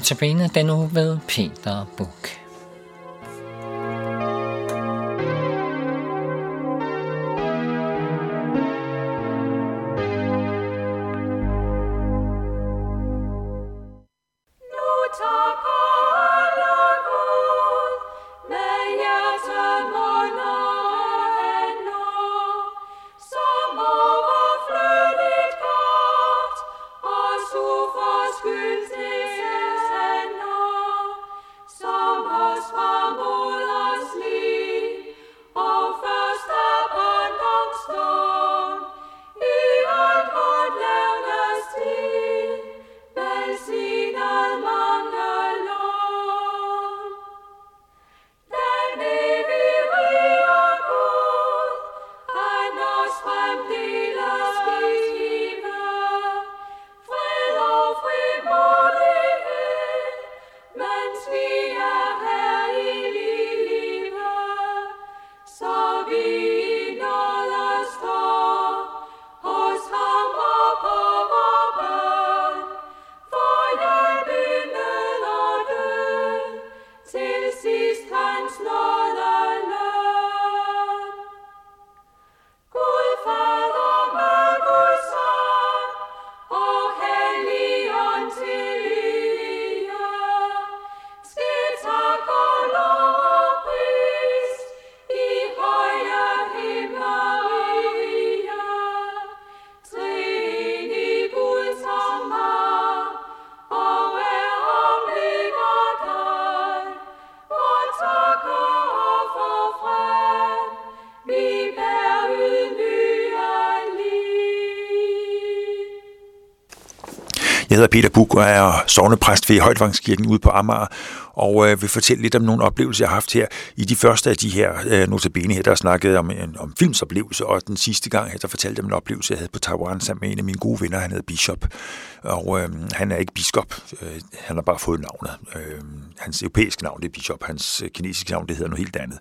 Notabene den uge ved Peter Buk. Jeg hedder Peter Buk og er sovnepræst ved Højtvangskirken ude på Amager, og øh, vil fortælle lidt om nogle oplevelser, jeg har haft her i de første af de her øh, notabene her, der snakkede om, en, om filmsoplevelse, og den sidste gang, her, der fortalte jeg om en oplevelse, jeg havde på Taiwan sammen med en af mine gode venner, han hedder Bishop, og øh, han er ikke biskop, øh, han har bare fået navnet. Øh, hans europæiske navn, det er Bishop, hans øh, kinesiske navn, det hedder noget helt andet.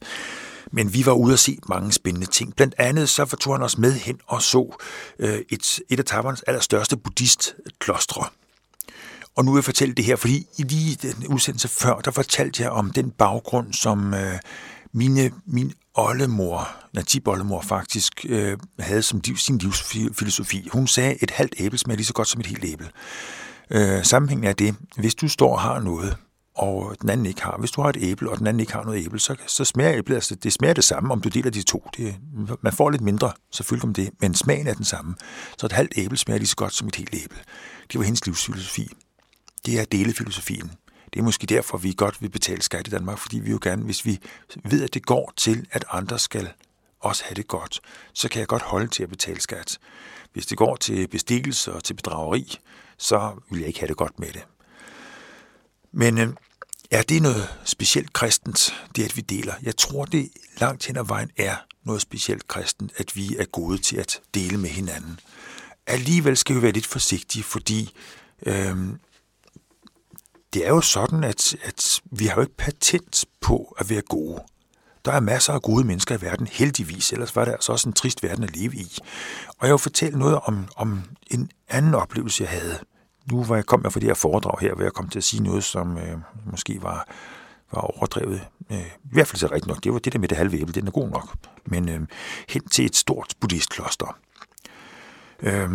Men vi var ude og se mange spændende ting. Blandt andet så tog han os med hen og så øh, et, et af Taiwans allerstørste buddhistklostre. Og nu vil jeg fortælle det her, fordi i lige den udsendelse før, der fortalte jeg om den baggrund, som øh, mine, min oldemor, natip-oldemor faktisk, øh, havde som liv, sin livsfilosofi. Hun sagde, et halvt æble smager lige så godt som et helt æble. Øh, sammenhængen er det, hvis du står og har noget, og den anden ikke har. Hvis du har et æble, og den anden ikke har noget æble, så, så smager æblet, altså det smager det samme, om du deler de to. Det, man får lidt mindre, selvfølgelig om det, men smagen er den samme. Så et halvt æble smager lige så godt som et helt æble. Det var hendes livsfilosofi. Det er delefilosofien. Det er måske derfor, vi godt vil betale skat i Danmark, fordi vi jo gerne, hvis vi ved, at det går til, at andre skal også have det godt, så kan jeg godt holde til at betale skat. Hvis det går til bestikkelse og til bedrageri, så vil jeg ikke have det godt med det. Men øh, er det noget specielt kristent, det at vi deler? Jeg tror, det langt hen ad vejen er noget specielt kristent, at vi er gode til at dele med hinanden. Alligevel skal vi være lidt forsigtige, fordi øh, det er jo sådan, at, at vi har jo ikke patent på at være gode. Der er masser af gode mennesker i verden, heldigvis, ellers var det altså også en trist verden at leve i. Og jeg vil fortælle noget om, om en anden oplevelse, jeg havde. Nu var jeg kom jeg for det her foredrag her, hvor jeg kom til at sige noget, som øh, måske var, var overdrevet. Øh, I hvert fald så rigtigt nok. Det var det der med det halve æble, den er god nok. Men øh, hen til et stort buddhistkloster. Øh,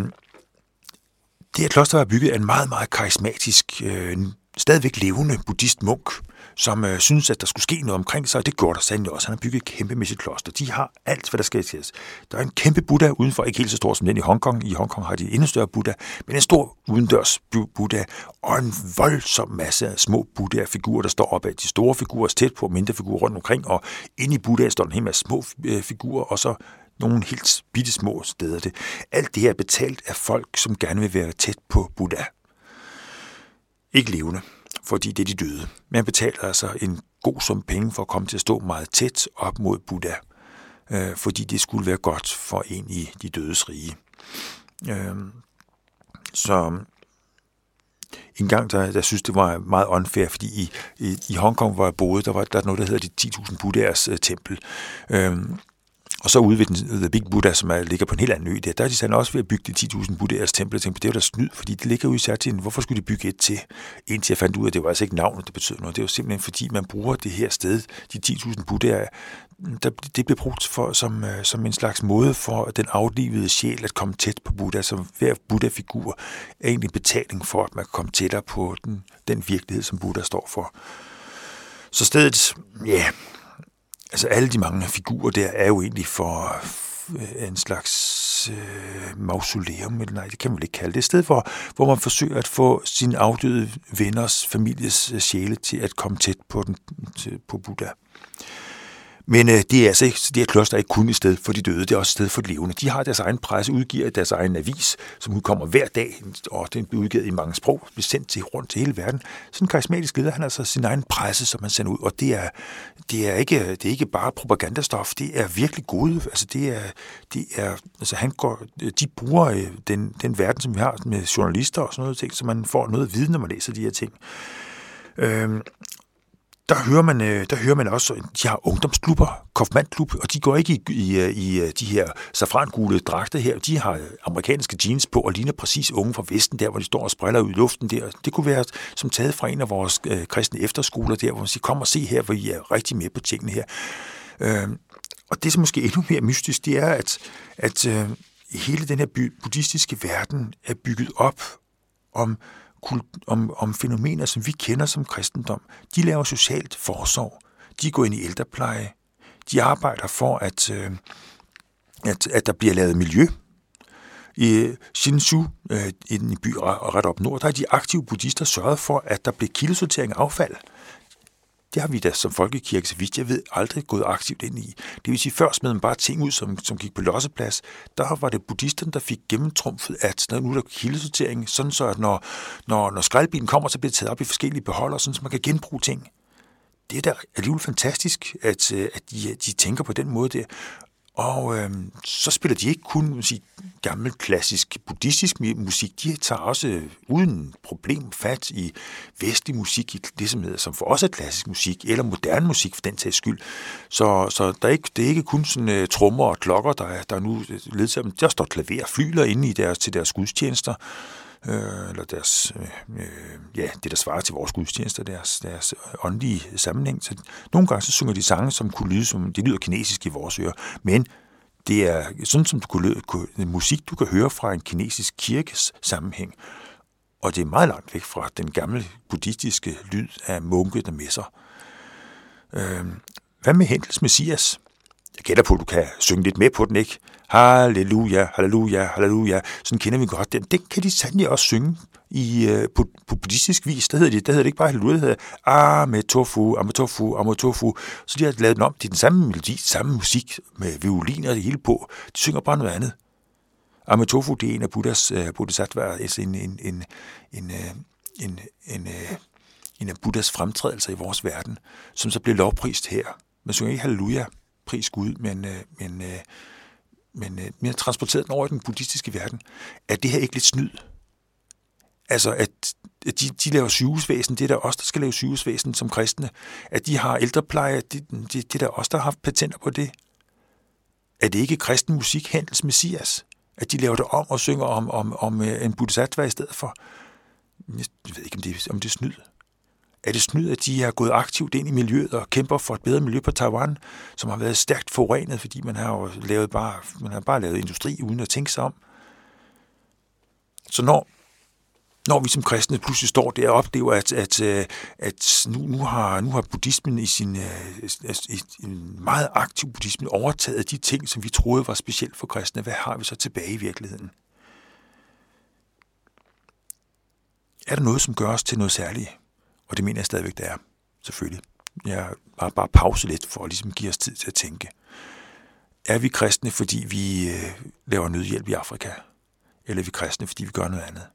det her kloster var bygget af en meget, meget karismatisk øh, stadigvæk levende buddhist munk, som øh, synes, at der skulle ske noget omkring sig, og det gjorde der sandelig også. Han har bygget et kæmpemæssigt kloster. De har alt, hvad der skal til. Der er en kæmpe Buddha udenfor, ikke helt så stor som den i Hongkong. I Hongkong har de endnu større Buddha, men en stor udendørs Buddha, og en voldsom masse af små Buddha-figurer, der står op af de store figurer, tæt på mindre figurer rundt omkring, og inde i Buddha står der en hel masse små øh, figurer, og så nogle helt bitte små steder. Det. Alt det her er betalt af folk, som gerne vil være tæt på Buddha. Ikke levende, fordi det er de døde. Man betaler altså en god sum penge for at komme til at stå meget tæt op mod Buddha, øh, fordi det skulle være godt for en i de dødes rige. Øh, så en gang, der, der synes det var meget unfair, fordi i, i, i Hongkong, hvor jeg boede, der var der noget, der hedder de 10.000 Buddhas øh, tempel. Øh, og så ude ved den, The Big Buddha, som er, ligger på en helt anden ø der, der er de sådan også ved at bygge de 10.000 buddhas tempel. Jeg tænkte, det var da snyd, fordi det ligger ude i særtiden. Hvorfor skulle de bygge et til? Indtil jeg fandt ud af, at det var altså ikke navnet, det betød noget. Det var simpelthen fordi, man bruger det her sted, de 10.000 buddhaer, der, det blev brugt for, som, øh, som en slags måde for den aflivede sjæl at komme tæt på Buddha. som hver Buddha-figur er egentlig betaling for, at man kan komme tættere på den, den virkelighed, som Buddha står for. Så stedet, ja, altså alle de mange figurer der er jo egentlig for øh, en slags øh, mausoleum, eller nej, det kan man ikke kalde det. Et sted, hvor, hvor man forsøger at få sine afdøde venners, families øh, sjæle til at komme tæt på, den, til, på Buddha. Men øh, det er altså ikke, det her kloster er ikke kun et sted for de døde, det er også et sted for de levende. De har deres egen presse, udgiver deres egen avis, som udkommer hver dag, og den bliver udgivet i mange sprog, bliver sendt til rundt til hele verden. Sådan en karismatisk leder, han har altså sin egen presse, som han sender ud, og det er, det er, ikke, det er ikke bare propagandastof, det er virkelig gode, altså det er, det er altså han går, de bruger øh, den, den verden, som vi har med journalister og sådan noget ting, så man får noget viden, når man læser de her ting. Øhm, der hører man, øh, der hører man også, de har ungdomsklubber, Kofmandklub, og de går ikke i, i, øh, i øh, de her safrangule dragter her. De har amerikanske jeans på og ligner præcis unge fra Vesten, der hvor de står og spræller ud i luften der. Det kunne være som taget fra en af vores øh, kristne efterskoler der, hvor man siger, kom og se her, hvor I er rigtig med på tingene her. Øh, og det, som måske endnu mere mystisk, det er, at, at øh, hele den her buddhistiske verden er bygget op om om, om fænomener, som vi kender som kristendom. De laver socialt forsorg. De går ind i ældrepleje. De arbejder for, at, øh, at, at der bliver lavet miljø. I Shinsu, øh, i den by ret op nord, der er de aktive buddhister sørget for, at der bliver kildesortering af affald. Det har vi da som folkekirke, så vidt jeg ved, aldrig gået aktivt ind i. Det vil sige, før smed man bare ting ud, som, som gik på losseplads. Der var det buddhisterne, der fik gennemtrumfet, at når nu er der kildesortering, sådan så at når, når, når skraldbilen kommer, så bliver det taget op i forskellige beholder, sådan så man kan genbruge ting. Det er da alligevel fantastisk, at, øh, at de, de tænker på den måde der. Og øh, så spiller de ikke kun sige, gammel klassisk buddhistisk musik, de tager også øh, uden problem fat i vestlig musik, i det som, hedder, som for os er klassisk musik, eller moderne musik for den tages skyld. Så, så der er ikke, det er ikke kun sådan øh, trommer og klokker, der, der nu øh, ledsager, der står klaver og flyler inde i deres, til deres gudstjenester, øh, eller deres, øh, øh, ja, det der svarer til vores gudstjenester, deres, deres åndelige sammenhæng. Så nogle gange så synger de sange, som kunne lyde som, det lyder kinesisk i vores ører, men det er sådan, som du kunne, kunne, musik, du kan høre fra en kinesisk kirkes sammenhæng. Og det er meget langt væk fra den gamle buddhistiske lyd af munke, der messer. Øh, hvad med Hendels Messias? Jeg gætter på, at du kan synge lidt med på den, ikke? Halleluja, halleluja, halleluja. Sådan kender vi godt den. Det kan de sandelig også synge i, uh, på, på buddhistisk vis. Der hedder, det, der hedder det ikke bare halleluja, det hedder ametofu, ametofu, ametofu. Så de har lavet den om. Det er den samme melodi, samme musik med violiner og det hele på. De synger bare noget andet. Ametofu, det er en af Buddhas, øh, uh, bodhisattvaer, altså en, en, en, en, uh, en, en, en af Buddhas fremtrædelser i vores verden, som så bliver lovprist her. Man synger ikke halleluja, pris Gud, men, uh, men uh, men øh, mere transporteret den over i den buddhistiske verden, er det her ikke lidt snyd? Altså, at de, de laver sygehusvæsen, det er der os, der skal lave sygehusvæsen som kristne. At de har ældrepleje, det, det, det er der os, der har haft patenter på det. Er det ikke kristen musik, Handels Messias? At de laver det om og synger om, om, om øh, en bodhisattva i stedet for? Jeg ved ikke, om det, om det er snyd er det snyd, at de er gået aktivt ind i miljøet og kæmper for et bedre miljø på Taiwan, som har været stærkt forurenet, fordi man har jo lavet bare, man har bare lavet industri uden at tænke sig om. Så når, når vi som kristne pludselig står der og oplever, at, at, øh, at nu, nu, har, nu har buddhismen i sin øh, altså i en meget aktiv buddhisme overtaget de ting, som vi troede var specielt for kristne, hvad har vi så tilbage i virkeligheden? Er der noget, som gør os til noget særligt? Og det mener jeg stadigvæk, det er. Selvfølgelig. Jeg har bare pause lidt for at ligesom give os tid til at tænke. Er vi kristne, fordi vi øh, laver nødhjælp i Afrika? Eller er vi kristne, fordi vi gør noget andet?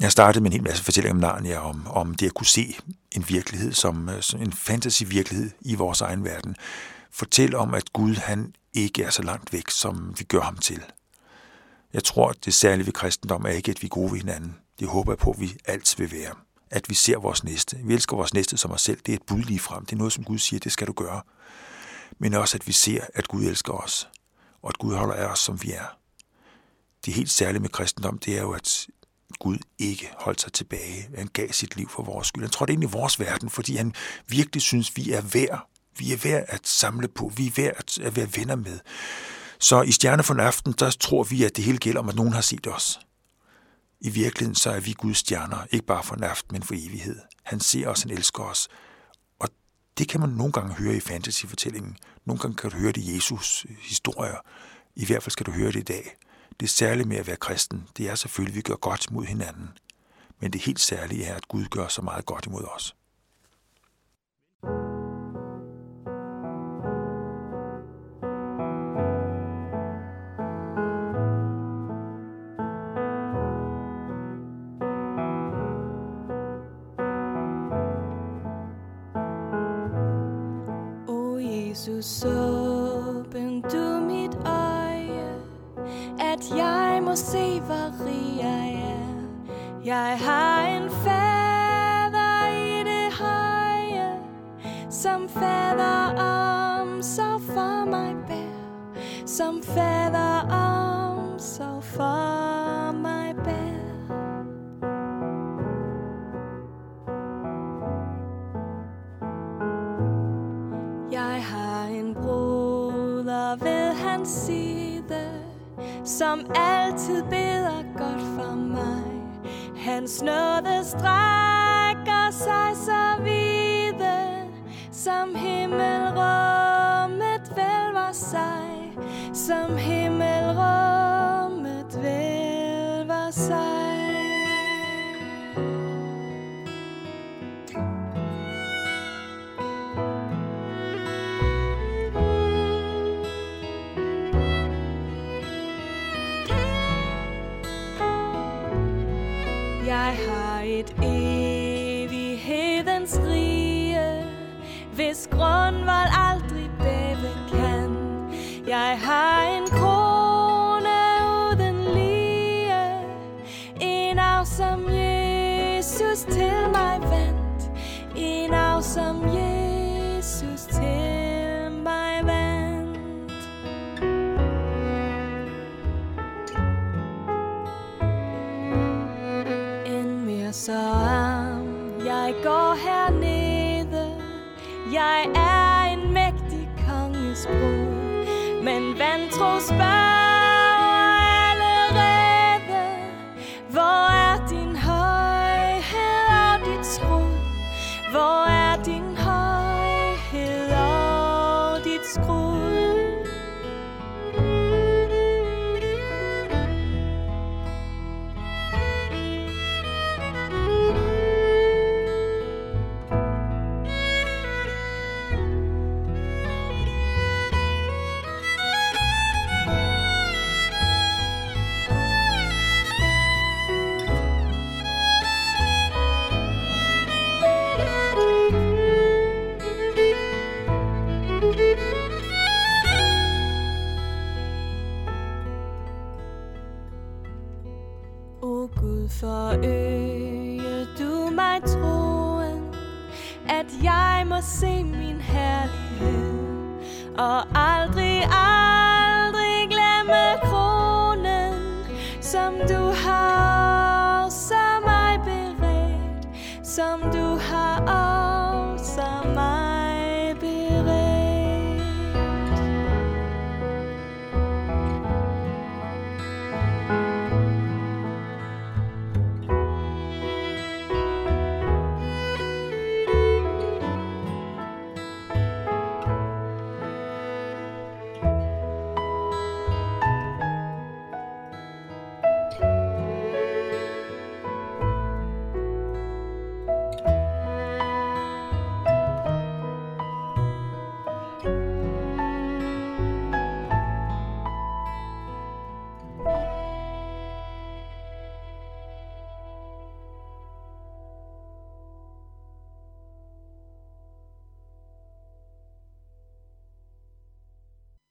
Jeg startede med en hel masse fortællinger om Narnia, om, om det at kunne se en virkelighed, som, øh, som en fantasy-virkelighed i vores egen verden. Fortæl om, at Gud han ikke er så langt væk, som vi gør ham til. Jeg tror, at det særlige ved kristendom er ikke, at vi er gode ved hinanden. Det håber jeg på, at vi altid vil være. At vi ser vores næste. Vi elsker vores næste som os selv. Det er et bud lige frem. Det er noget, som Gud siger, det skal du gøre. men også at vi ser, at Gud elsker os, og at Gud holder af os, som vi er. Det helt særlige med kristendom, det er jo, at Gud ikke holdt sig tilbage. Han gav sit liv for vores skyld. Han trådte ind i vores verden, fordi han virkelig synes, vi er værd. Vi er værd at samle på. Vi er værd at være venner med. Så i Stjerne for aften, der tror vi, at det hele gælder om, at nogen har set os. I virkeligheden så er vi Guds stjerner, ikke bare for en aften, men for evighed. Han ser os, han elsker os. Og det kan man nogle gange høre i fantasyfortællingen. Nogle gange kan du høre det i Jesus historier. I hvert fald skal du høre det i dag. Det særlige med at være kristen, det er selvfølgelig, at vi gør godt mod hinanden. Men det helt særlige er, at Gud gør så meget godt imod os. Jesus, du mit øje, at jeg må se, hvor rig jeg er. Jeg har en fader i det høje, som fader om så for mig bær, som fader om så for mig som altid beder godt for mig. Hans nåde strækker sig så vide, som himmelrummet vælver sig, som himmelrummet vælver sig. Jeg har et evighedens rige, hvis grundvold aldrig bæve kan. Jeg har men spørger allerede, hvor er din højhed og dit tro? Hvor er din højhed og dit skrud?